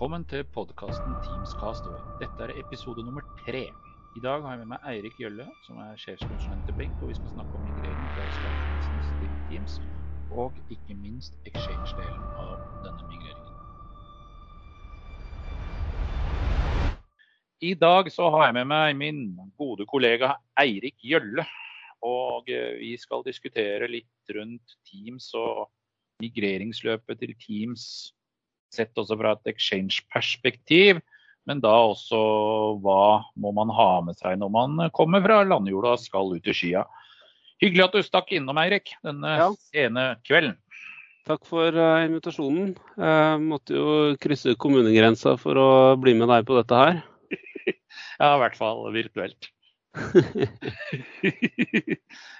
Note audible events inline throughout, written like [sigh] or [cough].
Velkommen til podkasten Teams Castaway. Dette er episode nummer tre. I dag har jeg med meg Eirik Gjølle, som er sjefskonsulent til Blink, og vi skal snakke om migrering fra Business til Teams, og ikke minst exchange-delen av denne migreringen. I dag så har jeg med meg min gode kollega Eirik Gjølle. Og eh, vi skal diskutere litt rundt Teams og migreringsløpet til Teams sett også fra et exchange-perspektiv. Men da også hva må man ha med seg når man kommer fra landjorda og skal ut i skya. Hyggelig at du stakk innom, Eirik, denne ja. ene kvelden. Takk for uh, invitasjonen. Jeg måtte jo krysse kommunegrensa for å bli med deg på dette her. [laughs] ja, i hvert fall virtuelt. [laughs]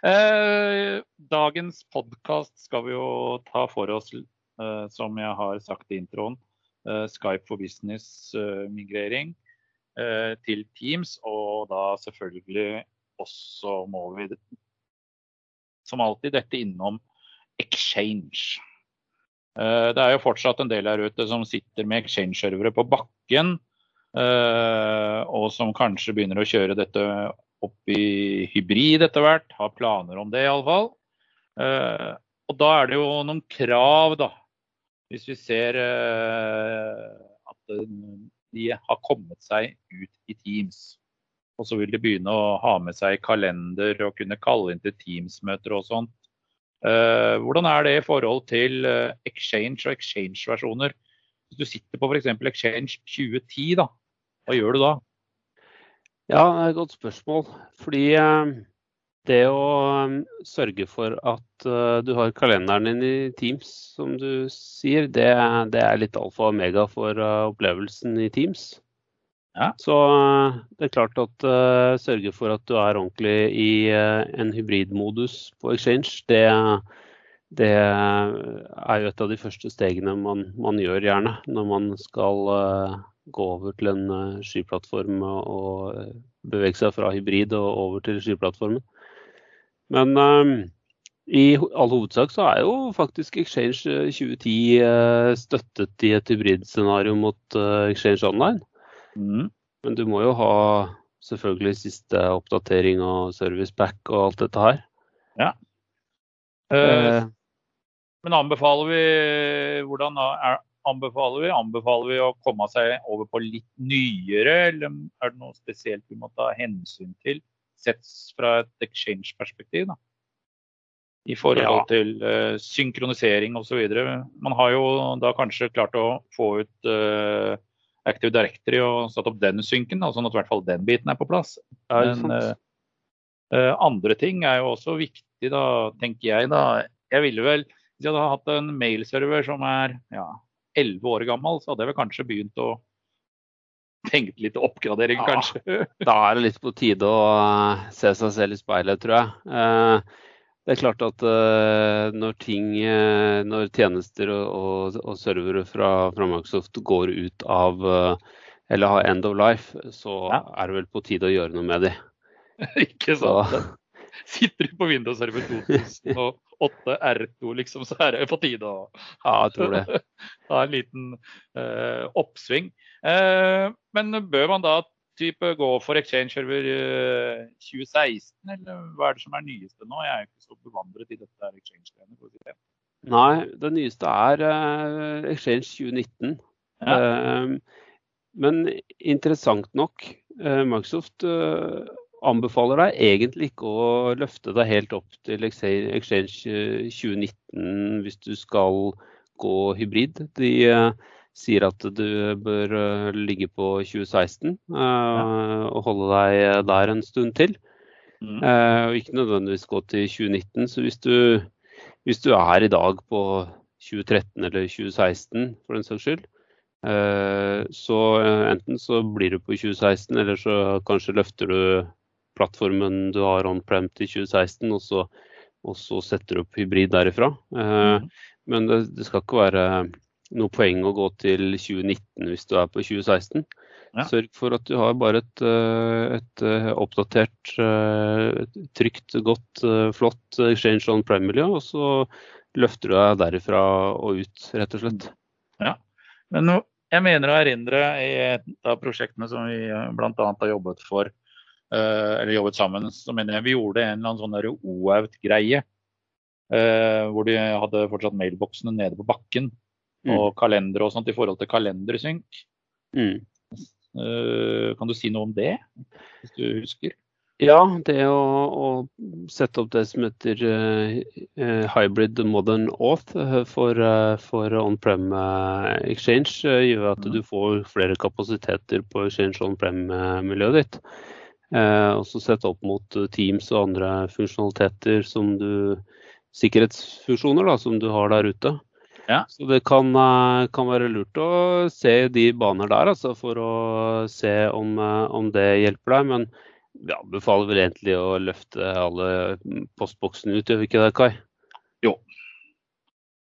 Eh, dagens podkast skal vi jo ta for oss Eh, som jeg har sagt i introen. Eh, Skype for business-migrering eh, til Teams, og da selvfølgelig også må vi som alltid dette innom Exchange. Det er jo fortsatt en del her ute som sitter med Exchange-servere på bakken, og som kanskje begynner å kjøre dette opp i hybrid etter hvert. Har planer om det iallfall. Og da er det jo noen krav da, hvis vi ser eh, at eh, de har kommet seg ut i Teams, og så vil de begynne å ha med seg kalender og kunne kalle inn til Teams-møter og sånt. Eh, hvordan er det i forhold til Exchange og Exchange-versjoner? Hvis du sitter på f.eks. Exchange 2010, da, hva gjør du da? Ja, det er et godt spørsmål. Fordi det å um, sørge for at uh, du har kalenderen din i Teams, som du sier, det, det er litt alfa og omega for uh, opplevelsen i Teams. Ja. Så uh, det er klart at sørge for at du er ordentlig i en hybridmodus på Exchange, det, det, er jo et av de første stegene man, man gjør gjerne når man skal gå over til en skyplattform og bevege seg fra hybrid og over til skyplattformen. Men um, i all hovedsak så er jo faktisk Exchange 2010 uh, eh, støttet i et hybridscenario mot uh, Exchange Online. Mm. Men du må jo ha selvfølgelig siste oppdatering og service back og alt dette her. Ja. Uh, men anbefaler vi hvordan er, anbefaler vi? Anbefaler vi å komme seg over på litt nyere, eller er det noe spesielt vi må ta hensyn til? Sett fra et exchange-perspektiv. I forhold ja. til uh, synkronisering osv. Man har jo da kanskje klart å få ut uh, Active Directory og satt opp den synken, sånn at i hvert fall den biten er på plass. Men uh, andre ting er jo også viktig, da, tenker jeg. da. Jeg ville vel, Hvis jeg hadde hatt en mailserver som er ja, 11 år gammel, så hadde jeg vel kanskje begynt å tenkt litt oppgradering, ja, kanskje? [laughs] da er det litt på tide å eh, se seg selv i speilet, tror jeg. Eh, det er klart at eh, når ting, når tjenester og, og servere fra, fra, Microsoft går ut av eller har end of life, så ja. er det vel på tide å gjøre noe med de. [laughs] Ikke sant. Så. Sitter du på Windows Server 2008 R2, liksom, så er det på tide å ja, jeg tror det. [laughs] ha en liten uh, oppsving. Uh, men bør man da type gå for Exchange Server 2016, eh, eller hva er det som er nyeste nå? Jeg er ikke så bevandret i dette Exchange-greiene. Nei, det nyeste er uh, Exchange 2019. Ja. Uh, men interessant nok, uh, Microsoft anbefaler deg egentlig ikke å løfte deg helt opp til Exchange 2019 hvis du skal gå hybrid. De sier at du bør eh, ligge på 2016 uh, og holde deg der en stund til. Mm. Og ikke nødvendigvis gå til 2019. Så hvis du, hvis du, er i dag på 2013 eller 2016 for den saks skyld, så enten så blir du på 2016, eller så kanskje løfter du plattformen du har on-prem til 2016, og så, og så, setter du opp hybrid derifra. Mm. Men det, det skal ikke være noe poeng å gå til 2019 hvis du er på 2016. Ja. Sørg for at du har bare et, eh, et eh, oppdatert, trygt, godt, flott Exchange on Prime-miljø, og så løfter du deg derifra og ut, rett og slett. Ja, men jeg mener å erindre i et av prosjektene som vi bl.a. har jobbet for, eller jobbet sammen, så mener jeg vi gjorde en eller annen sånn OAUT-greie. Uh, hvor de hadde fortsatt mailboksene nede på bakken. Mm. Og kalendere og sånt i forhold til kalendersynk. Mm. Uh, kan du si noe om det, hvis du husker? Ja, det å, å, sette opp det som heter uh, hybrid modern auth for, uh, for on-prem uh, exchange, gjør at mm. du får flere kapasiteter på exchange on-prem-miljøet ditt. Og så sette opp mot Teams og andre funksjonaliteter som du sikkerhetsfunksjoner da, som du har der ute. Ja. Så det kan, kan, være lurt å se de baner der altså, for å se om, om det hjelper deg. Men vi anbefaler vel egentlig å løfte alle postboksene ut, gjør vi ikke det, Kai?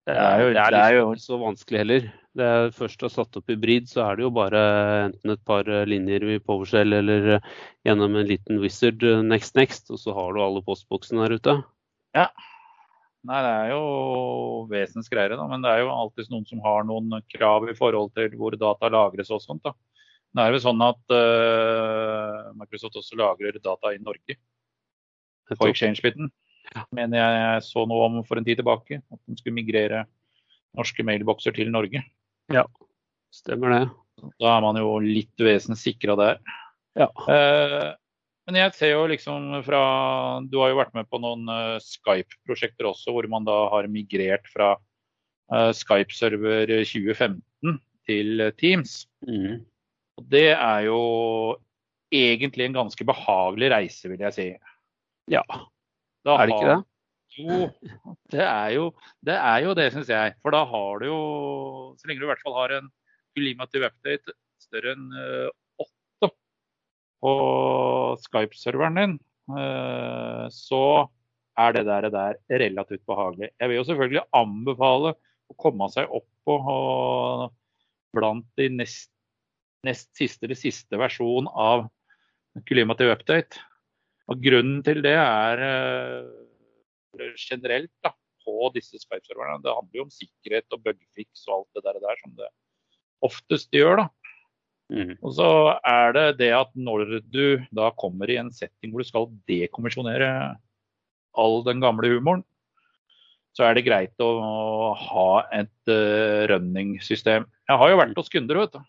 Det er jo, det er, jo ikke så vanskelig heller. Det er først å ha satt opp hybrid, så er det jo bare enten et par linjer i PowerShell eller gjennom en liten wizard next next, og så har du alle postboksene der ute. Ja. Nei, det er jo vesensgreier, da. Men det er jo alltid noen som har noen krav i forhold til hvor data lagres og sånt. da. Det er jo sånn at uh, Microsoft også lagrer data i Norge på exchange-biten. Mener jeg, så noe om for en tid tilbake. At de skulle migrere norske mailbokser til Norge. Ja, stemmer det. Da er man jo litt vesenssikra der. Ja. Eh, men jeg ser jo liksom fra Du har jo vært med på noen uh, Skype-prosjekter også, hvor man da har migrert fra uh, Skype-server 2015 til Teams. Mm. Og det er jo egentlig en ganske behagelig reise, vil jeg si. Ja. Da er det ikke det? Jo, det er jo det, er jo det syns jeg. For da har du jo Så lenge du i hvert fall har en Ulimative update større enn uh, åtte på Skype-serveren din, uh, så er det der, der relativt behagelig. Jeg vil jo selvfølgelig anbefale å komme seg opp på blant de nest nest siste eller siste versjon av Klimativ Update. Og Grunnen til det er uh, generelt da, på disse Skype-serverne. Det handler jo om sikkerhet og bugfix og alt det der, der som det oftest gjør. da. Mm. Og så er det det at når du da kommer i en setting hvor du skal dekommisjonere all den gamle humoren, så er det greit å ha et uh, running-system. Jeg har jo vært hos kunder, vet du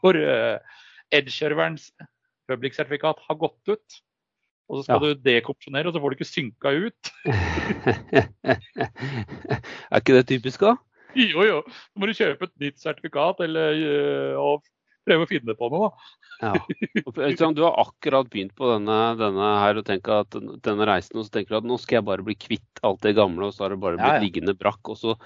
hvor uh, Edge-serverens public-sertifikat har gått ut. Og så skal ja. du dekopsjonere, og så får du ikke synka ut. [laughs] [laughs] er ikke det typisk, da? Jo, jo. Så må du kjøpe et nytt sertifikat eller uh, og prøve å finne på noe, da. ja. [laughs] Du har akkurat begynt på denne, denne, her og tenker at denne reisen, og så tenker du at nå skal jeg bare bli kvitt alt det gamle, og så har det bare blitt ja, ja. liggende brakk. Og så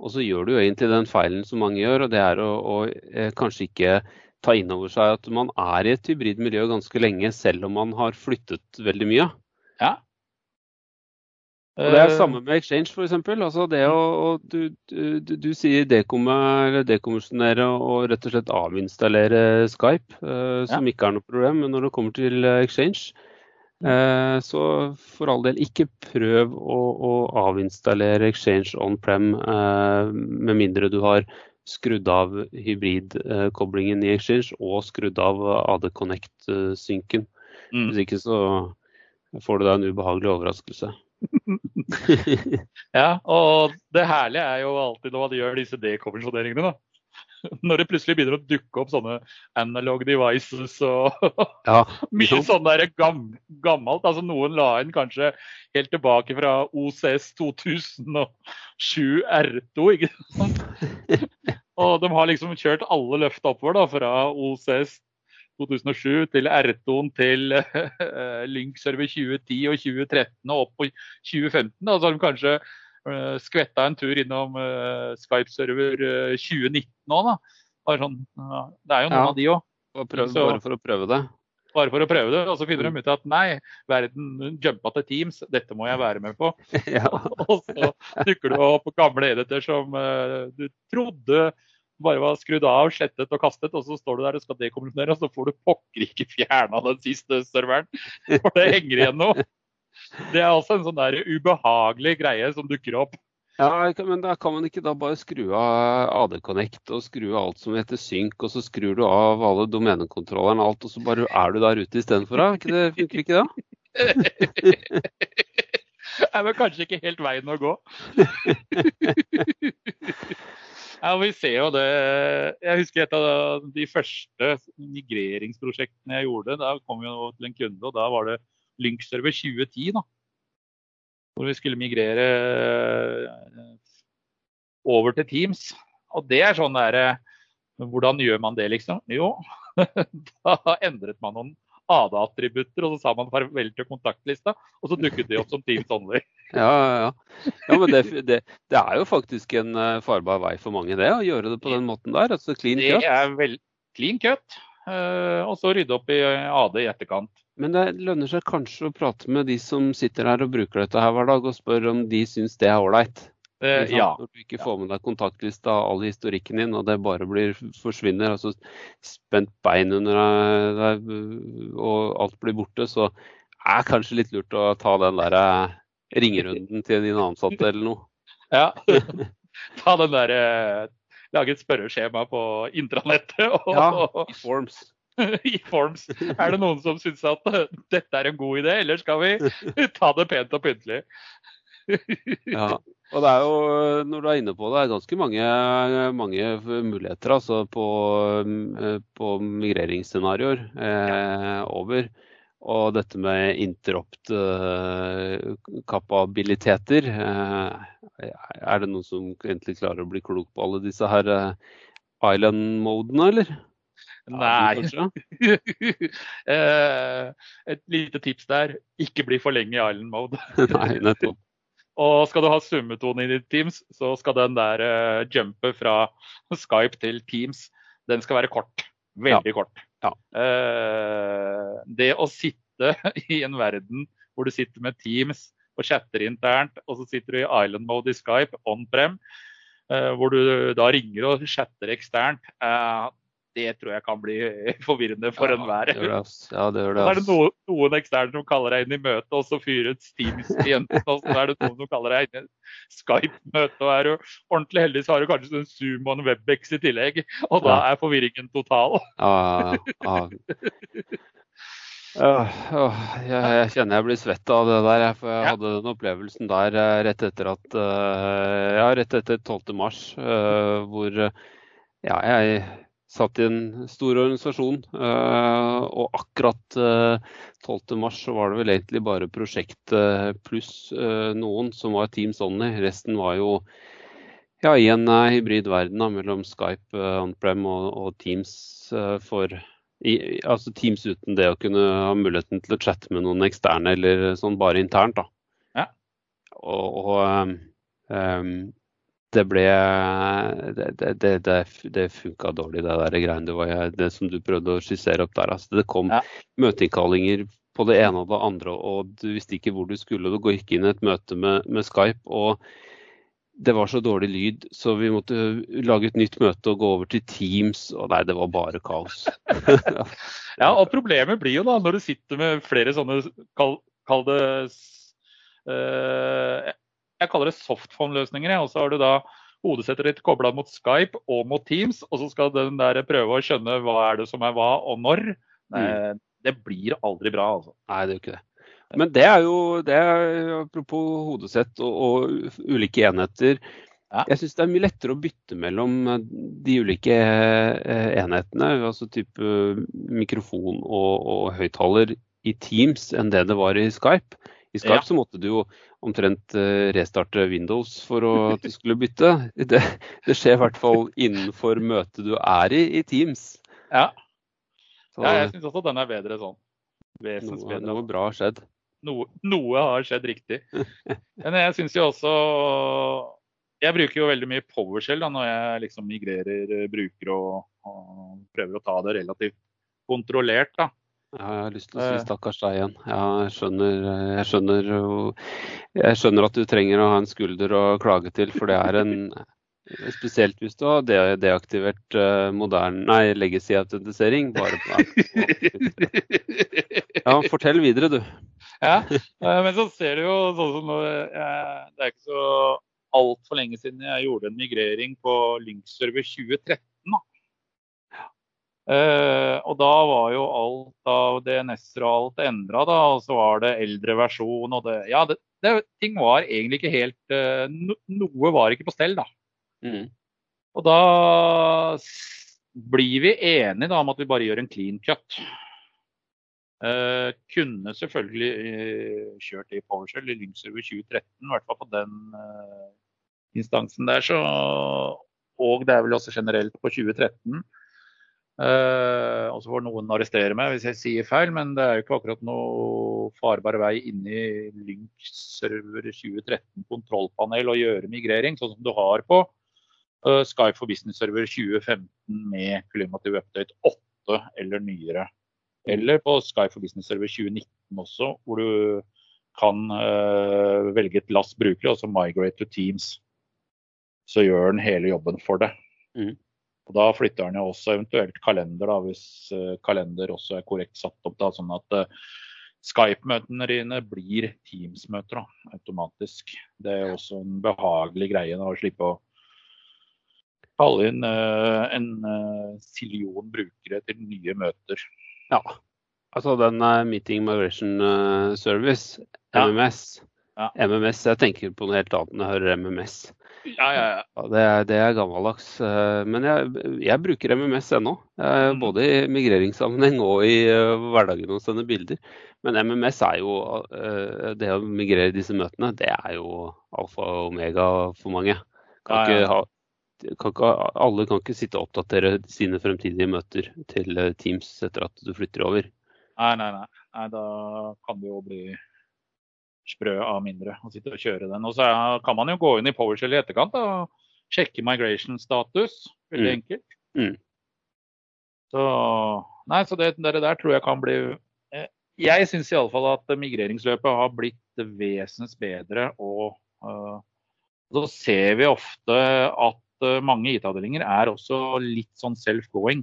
og så gjør du jo egentlig den feilen som mange gjør, og det er å, å eh, kanskje ikke ta inn over seg at man er i et hybridmiljø ganske lenge, selv om man har flyttet veldig mye. Ja. Og Det er samme med Exchange, f.eks. Altså det å, du, du, du, sier dekommisjonere og rett og slett avinstallere Skype, uh, som ja. ikke er noe problem. Men når det kommer til Exchange, Eh, så for all del, ikke prøv å, å avinstallere Exchange on-prem eh, med mindre du har skrudd av hybridkoblingen i Exchange og skrudd av AD Connect-synken. Mm. Hvis ikke så får du deg en ubehagelig overraskelse. [laughs] ja, og det herlige er jo alltid når man gjør disse dekommisjoneringene, da [laughs] når det plutselig begynner å dukke opp sånne analog devices og [laughs] ja, mye sånn der gam, gammelt. altså Noen la inn kanskje helt tilbake fra OCS 2007 R2. ikke sant? [laughs] Og de har liksom kjørt alle løft oppover da, fra OCS 2007 til R2-en til uh, Link Server 2010 og 2013 og opp på 2015. Da, så har de kanskje skvetta en tur innom uh, Skype-server uh, 2019 nå, da. Sånn, det er jo noen ja, av de òg. Bare for å prøve det? Bare for å prøve det. Og så finner de mm. ut at nei, verden jumpa til Teams, dette må jeg være med på. [laughs] ja. [laughs] og så dukker du opp gamle editor som du trodde bare var skrudd av, slettet og kastet, og så står du der og skal dekommunisere, og så får du pokker ikke fjerna den siste serveren. For det henger igjen noe. Det er også en sånn der ubehagelig greie som dukker opp. Ja, men da kan man ikke da bare skru av AD-Connect og skru av alt som heter synk, og så skrur du av alle domenekontrollerne og alt, og så bare er du der ute istedenfor? Det funker ikke da? Det er vel kanskje ikke helt veien å gå. [laughs] ja, vi ser jo det. Jeg husker et av de første migreringsprosjektene jeg gjorde. Da kom vi til en kunde, og da var det Lynx-server 2010. da hvor vi skulle migrere eh, over til Teams. Og det er sånn der eh, Hvordan gjør man det, liksom? Jo, [laughs] da endret man noen ADA-attributter, og så sa man farvel til kontaktlista, og så dukket de opp som Teams Only. [laughs] Ja, ja. ja men det, det, det, er jo faktisk en eh, farbar vei for mange, det, å gjøre det på den måten der. altså clean cut. Det er vel clean cut, og så rydde opp i AD i etterkant. Men det lønner seg kanskje å prate med de som sitter her og bruker dette her hver dag, og spørre om de syns det er ålreit. Eh, ja. Når du ikke får med deg kontaktlista og all historikken din, og det bare blir, forsvinner, altså spent bein under deg og alt blir borte, så er det kanskje litt lurt å ta den der eh, ringerunden til dine ansatte eller noe. [laughs] Ja, [laughs] ta den der eh, Lage et spørreskjema på intranettet. Og, ja, i Forms. [laughs] i Forms. Er det noen som syns at dette er en god idé, eller skal vi [laughs] ta det pent og pyntelig? [laughs] ja, og det er jo, når du er inne på det, er ganske mange, mange muligheter altså, på, på migreringsscenarioer eh, over. Og dette med interrupt kapabiliteter eh, Er det noen som egentlig klarer å bli klok på alle disse her eh, island-modene, eller? Nei. [laughs] Eh, et lite tips der. Ikke bli for lenge i island mode. [laughs] Nei, nettopp. Og skal du ha summetone i ditt Teams, så skal den der uh, jumpe fra Skype til Teams, den skal være kort. Veldig ja. kort. Ja. Uh, det å sitte [laughs] i en verden hvor du sitter med Teams og chatter internt, og så sitter du i island mode i Skype on-prem, uh, hvor du da ringer og chatter eksternt, det tror jeg kan bli [laughs] forvirrende for ja, enhver. Ja, det gjør det. Så er det noen, noen eksterne som kaller deg inn i møte, og så fyrer et Steams-jenten. Og så er det noen som kaller deg inn i Skype-møte. Og er du ordentlig heldig, så har du kanskje en Zoom og en Webex i tillegg. Og da er forvirringen total. Ja, ja. Uh, uh, jeg, jeg, kjenner jeg blir svett av det der. For jeg hadde den opplevelsen der eh, rett etter at uh, Ja, rett etter 12. mars, hvor ja, jeg satt i en stor organisasjon. Eh, og akkurat 12.3 eh, så var det vel egentlig bare prosjektet pluss eh, noen som var Teams Only. Resten var jo ja, i en hybrid verden da, mellom Skype on-prem og, og, Teams for i, altså Teams uten det å kunne ha muligheten til å chatte med noen eksterne eller sånn bare internt. da. Ja. Og, og um, det ble Det, det, det, det funka dårlig, det der greiene det, var, det som du prøvde å skissere opp der. Altså, det kom ja. møteinnkallinger på det ene og det andre, og du visste ikke hvor du skulle. Du gikk inn i et møte med, med, Skype, og det var så dårlig lyd, så vi måtte lage et nytt møte og gå over til Teams. Og nei, det var bare kaos. [laughs] ja, og problemet blir jo da når du sitter med flere sånne, kall, kall det uh, jeg kaller det softphone-løsninger. Og så har du da hodesettet ditt kobla mot Skype og mot Teams, og så skal den der prøve å skjønne hva er det som er hva og når. Mm. Det blir aldri bra, altså. Nei, det er jo ikke det. Men det er jo det er, Apropos hodesett og, og ulike enheter. Ja. Jeg syns det er mye lettere å bytte mellom de ulike eh, enhetene, altså type mikrofon og, og høyttaler i Teams, enn det det var i Skype. I Skype ja. så måtte du jo omtrent eh, restarte Windows for å, at du skulle bytte. Det, det, skjer i hvert fall innenfor møtet du er i i Teams. Ja, ja jeg syns også den er bedre sånn. Vesens noe, Noe bra har skjedd. Noe, noe har skjedd riktig. Men jeg syns jo også Jeg bruker jo veldig mye PowerShell da, når jeg liksom migrerer eh, brukere og, og prøver å ta det relativt kontrollert. da. Ja, jeg har lyst til å si eh. stakkars deg igjen. Ja, jeg, skjønner, jeg, skjønner, jeg skjønner at du trenger å ha en skulder å klage til, for det er en [laughs] Spesielt hvis du har deaktivert uh, moderne, nei, legacy-autentisering. Bare [laughs] Ja, fortell videre, du. Ja, men så ser du jo sånn som Det er ikke så altfor lenge siden jeg gjorde en migrering på Lynx-server 2013. Uh, og da var jo alt av DNS-er og alt endra, da. Og så var det eldre versjon og det Ja, det, det, ting var egentlig ikke helt uh, no, Noe var ikke på stell, da. Mm. Og da blir vi enige da, om at vi bare gjør en clean cut. Uh, kunne selvfølgelig kjørt i PowerShell i Lynxserver 2013, i hvert fall på den instansen der. Så, og det er vel også generelt på 2013. Uh, og så får noen arrestere meg hvis jeg sier feil, men det er jo ikke akkurat noe farbar vei inn i Lynx server 2013 kontrollpanel å gjøre migrering, sånn som du har på uh, Skype for Business server 2015 med Klimativ Update 8 eller nyere. Eller på Skype for Business server 2019 også, hvor du kan uh, velge et lass brukere, altså migrate to Teams. Så gjør den hele jobben for deg. Mm. Og Da flytter han jo også eventuelt kalender, da, hvis uh, kalender også er korrekt satt opp. Da, sånn at uh, Skype-møtene dine blir Teams-møter automatisk. Det er også en behagelig greie da, å slippe å kalle inn uh, en sillion brukere til nye møter. Ja, altså den Meeting Migration Service, MMS. Ja. MMS, jeg tenker på noe helt annet når jeg hører MMS. Ja, ja, ja. Det er, det er gammeldags. Eh, men jeg, jeg bruker MMS ennå. Mm. Både i migreringssammenheng og i uh, hverdagen å sende bilder. Men MMS er jo Det å migrere disse møtene, det er jo alfa og omega for mange. Kan ja, ja. Ha, kan ikke, alle kan ikke sitte og oppdatere sine fremtidige møter til Teams etter at du flytter over. Nei, nei, nei. nei da kan det jo bli sprø av mindre og sitte og kjøre den. Og så kan man jo gå inn i PowerShell i etterkant og sjekke migration-status. Veldig mm. enkelt. Mm. Så, nei, så det, det, der tror jeg kan bli eh, Jeg syns iallfall at migreringsløpet har blitt vesens bedre. Og uh, så ser vi ofte at uh, mange IT-avdelinger er også litt sånn self-going.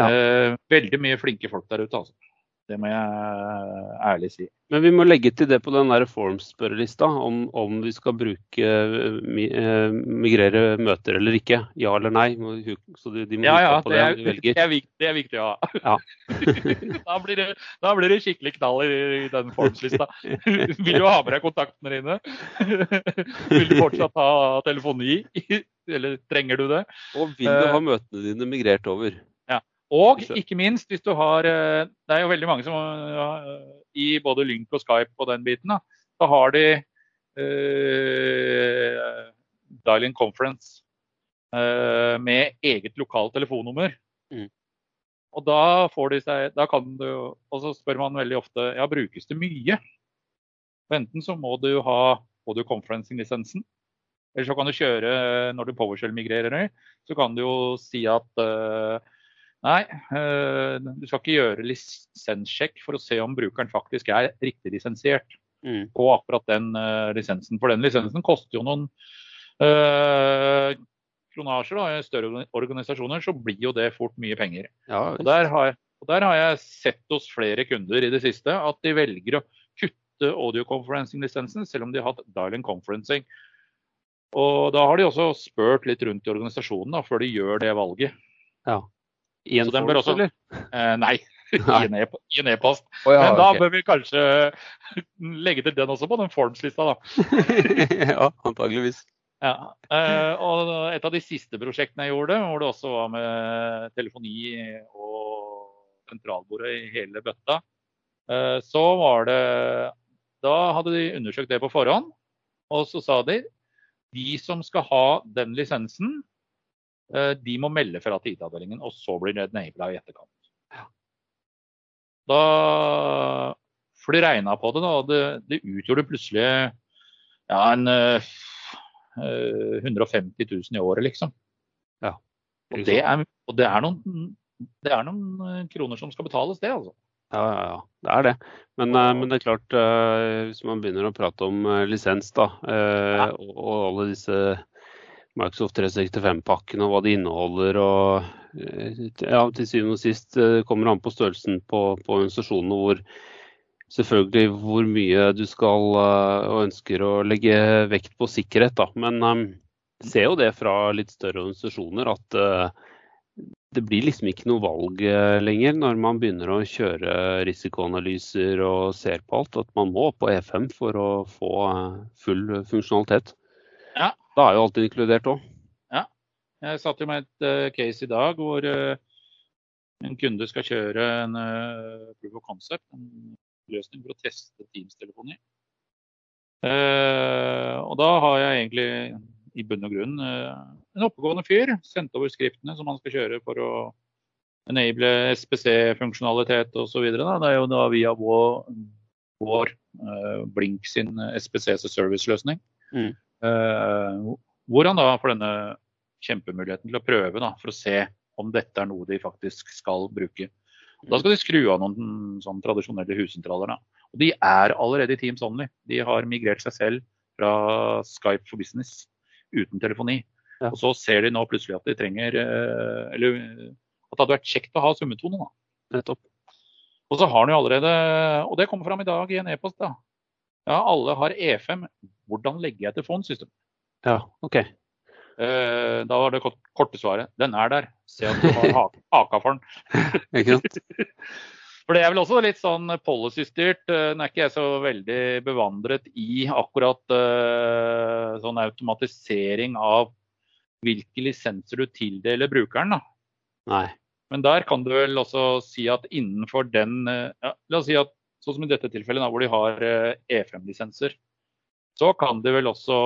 Ja. Uh, veldig mye flinke folk der ute, altså. Det må jeg ærlig si. Men vi må legge til det på den der Forms-spørrelista om, om, vi skal bruke eh, migrere møter eller ikke. Ja eller nei. Så de, de må ja, ja, det, er, det, er viktig, det er viktig ja. ja. [laughs] da, blir det, da, blir det, skikkelig knall i, i den Forms-lista. [laughs] Vil du ha med deg kontaktene dine? [laughs] Vil du fortsatt ha telefoni? Eller trenger du det? Og vil du ha eh, møtene dine migrert over? Og ikke minst, hvis du har eh, Det er jo veldig mange som i både Lynk og Skype og den biten, da, så har de uh, dial-in conference uh, med eget lokalt telefonnummer. Mm. Og da får de seg da kan du, Og så spør man veldig ofte ja, brukes det mye. enten så må du ha både conferencing-lisensen, eller så kan du kjøre når du PowerShell-migrerer, så kan du jo si at uh, Nei, eh, du skal ikke gjøre lisenssjekk for å se om brukeren faktisk er riktig lisensiert mm. på akkurat den uh, lisensen. For den lisensen koster jo noen uh, kronasjer. Da. I større organisasjoner så blir jo det fort mye penger. Ja, og, der har, og, der har, jeg sett hos flere kunder i det siste at de velger å kutte audio conferencing-lisensen, selv om de har hatt dial-in conferencing. Og da har de også spurt litt rundt i organisasjonen da, før de gjør det valget. Ja. I en bør også, eller? Eh, nei, [laughs] i en e-post. Oh, ja, Men da okay. bør vi kanskje [laughs] legge til den også på den Forms-lista, da. [laughs] ja, antageligvis. Ja. Eh, og et av de siste prosjektene jeg gjorde, hvor det også var med telefoni og sentralbordet i hele bøtta, eh, så var det Da hadde de undersøkt det på forhånd, og så sa de de som skal ha den lisensen, de må melde fra til IT-avdelingen, og så blir det enabla i etterkant. Da, for de regna på det, da, det, det utgjorde plutselig ja, en uh, eh, 150 000 i året, liksom. Ja. Og, det er, og det, er noen, det er noen eh, kroner som skal betales, det, altså. Ja, ja, ja. Det er det. Men, uh, men det er klart, uh, hvis man begynner å prate om lisens da, og, og, alle disse Microsoft 365-pakken og hva de inneholder. og eh, ja, Til syvende og sist eh, kommer det an på størrelsen på, på organisasjonene hvor selvfølgelig hvor mye du skal og ønsker å legge vekt på sikkerhet. Da. Men um, ser jo det fra litt større organisasjoner at uh, det blir liksom ikke noe valg lenger når man begynner å kjøre risikoanalyser og ser på alt. At man må på E5 for å få full funksjonalitet. Da er jo alt inkludert òg. Ja. Jeg satt jo med et uh, case i dag hvor uh, en kunde skal kjøre en uh, proof of concept, en løsning for å teste Teams-telefoni. og da har jeg egentlig i bunn og grunn en oppegående fyr. Sendt over skriftene som han skal kjøre for å enable SPC-funksjonalitet osv. Det er jo da via vår, vår Blink sin SPC service-løsning. Mm. Uh, hvor han da får denne kjempemuligheten til å prøve da, for å se om dette er noe de faktisk skal bruke. Da skal de skru av noen sånn tradisjonelle hussentraler. Da. Og de er allerede i Teams Only. De har migrert seg selv fra Skype for business uten telefoni. Ja. Og så ser de nå plutselig at de trenger eh, Eller at det hadde vært kjekt å ha summetone. da. Nettopp. Og så har han jo allerede Og det kommer fram i dag i en e-post. da. Ja, alle har E5. Hvordan legger jeg til phone? Ja, OK. Eh, da var det korte svaret. Den er der. Se at du har [laughs] haka for den. [laughs] [laughs] For det er vel også litt sånn policy-styrt. Eh, nå er ikke jeg så veldig bevandret i akkurat uh, sånn automatisering av hvilke lisenser du tildeler brukeren. da. Nei. Men der kan du vel også si at innenfor den ja, La oss si at sånn som i dette tilfellet, hvor de har E5-lisenser, så kan de vel også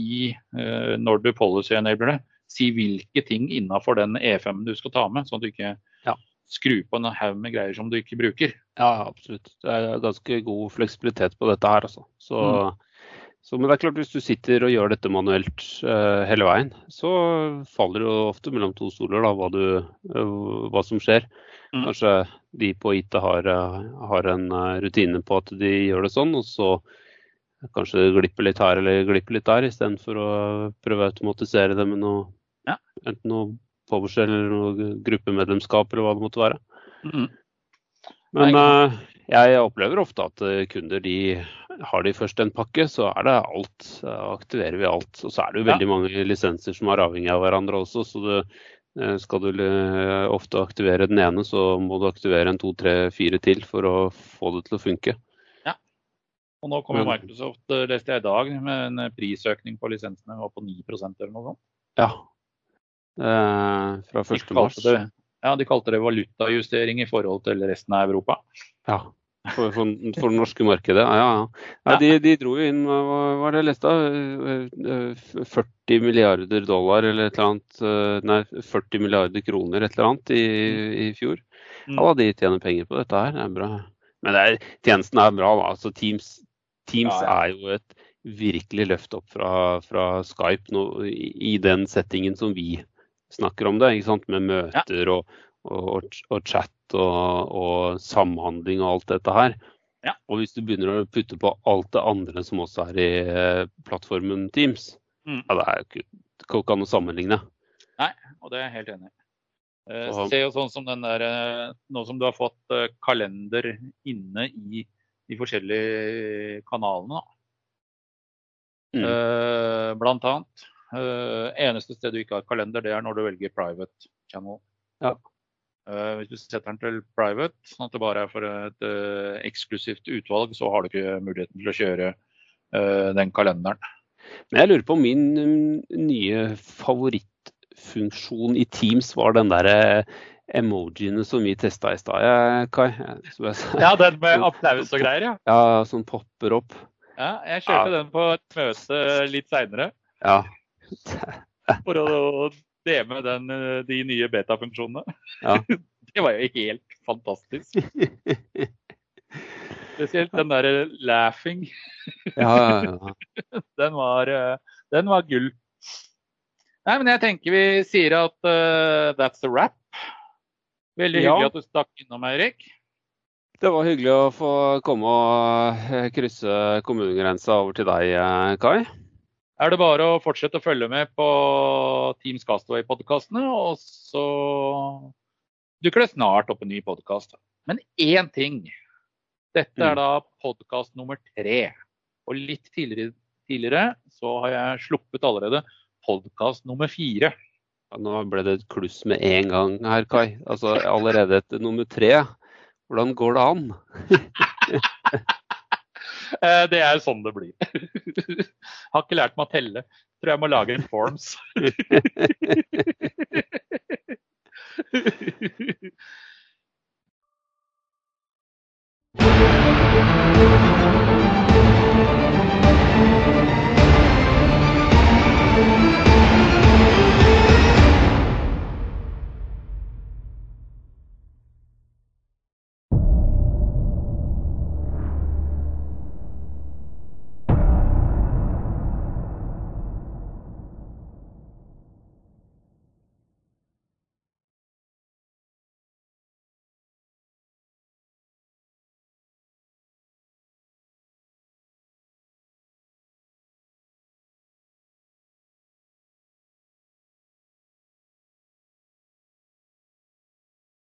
i, uh, når du policy-enabler det, si hvilke ting innafor den E5 du skal ta med, sånn at du ikke ja. skrur på en haug med greier som du ikke bruker. Ja, absolutt. Det er ganske god fleksibilitet på dette her, altså. Så, mm. så, men det er klart, hvis du sitter og gjør dette manuelt uh, hele veien, så faller det jo ofte mellom to stoler da, hva, du, uh, hva som skjer. Mm. Kanskje de på IT har, har en rutine på at de gjør det sånn, og så kanskje glipper litt her eller glipper litt der, istedenfor å prøve å automatisere det med noe, ja. enten noe PowerShell eller noe gruppemedlemskap eller hva det måtte være. Mm. Men uh, jeg opplever ofte at eh, kunder de har de først en pakke, så er det alt. aktiverer vi alt. Og så er det jo veldig ja. mange lisenser som er avhengig av hverandre også. så det, eh, skal du ofte aktivere den ene, så må du aktivere en to, tre, fire til for å få det til å funke. Og nå kommer Microsoft, eh, leste jeg i dag, med en prisøkning på lisensene var på 9% eller noe sånt. Ja. Eh, fra 1. mars. Det, ja, de kalte det valutajustering i forhold til resten av Europa. Ja. For, for, for det norske markedet. Ja, ja. ja de, de, dro jo inn hva var det jeg leste? 40 eh, milliarder dollar eller et eller annet. Nei, 40 milliarder kroner et eller annet i, i fjor. Mm. Ja, de tjener penger på dette her. Det er bra. Men er, tjenesten er bra. Altså, Teams Teams ja, ja. er jo et virkelig løft opp fra, fra Skype nå, i, den settingen som vi snakker om det, ikke sant? med møter ja. og, og, og, chat og, og, samhandling og alt dette her. Og hvis du begynner å putte på alt det andre som også er i eh, plattformen Teams, mm. ja, det er jo ikke, ikke an å sammenligne. Nei, og det er jeg helt enig i. Uh, se jo sånn som den der, uh, Nå som du har fått uh, kalender inne i de forskjellige kanalene. Mm. Uh, blant annet. Uh, eneste sted du ikke har kalender, det er når du velger private channel. Ja. Uh, hvis du setter den til private, sånn at det bare er for et eksklusivt utvalg, så har du ikke muligheten til å kjøre den kalenderen. Men jeg lurer på om min um, nye favorittfunksjon i Teams var den derre emojiene som vi testa i stad, Kai. Ja, den med applaus og greier, ja? [laughs] Ja, som popper opp. Ja, jeg kjørte ja. den på et møte litt seinere. Ja. [laughs] For å deme den, de nye beta-funksjonene. Ja. [laughs] Det var jo helt fantastisk. Spesielt den derre 'laughing'. Ja, ja, ja. Den var, den var gull. Nei, men jeg tenker vi sier at uh, that's a wrap. Veldig hyggelig ja. at du stakk innom, Eirik. Det var hyggelig å få komme og eh, krysse kommunegrensa over til deg, eh, Kai. Er det bare å fortsette å følge med på Teams Castaway-podkastene, og så dukker det snart opp en ny podkast. Men én ting Dette er Mm. da podkast nummer tre. Og litt tidligere, tidligere så har jeg sluppet allerede podkast nummer fire. Nå ble det et kluss med en gang her, Kai. Altså allerede etter nummer tre. Hvordan går det an? [laughs] Eh, Det er sånn det blir. [laughs] Har ikke lært meg å telle. Tror jeg må lage en forms. [laughs]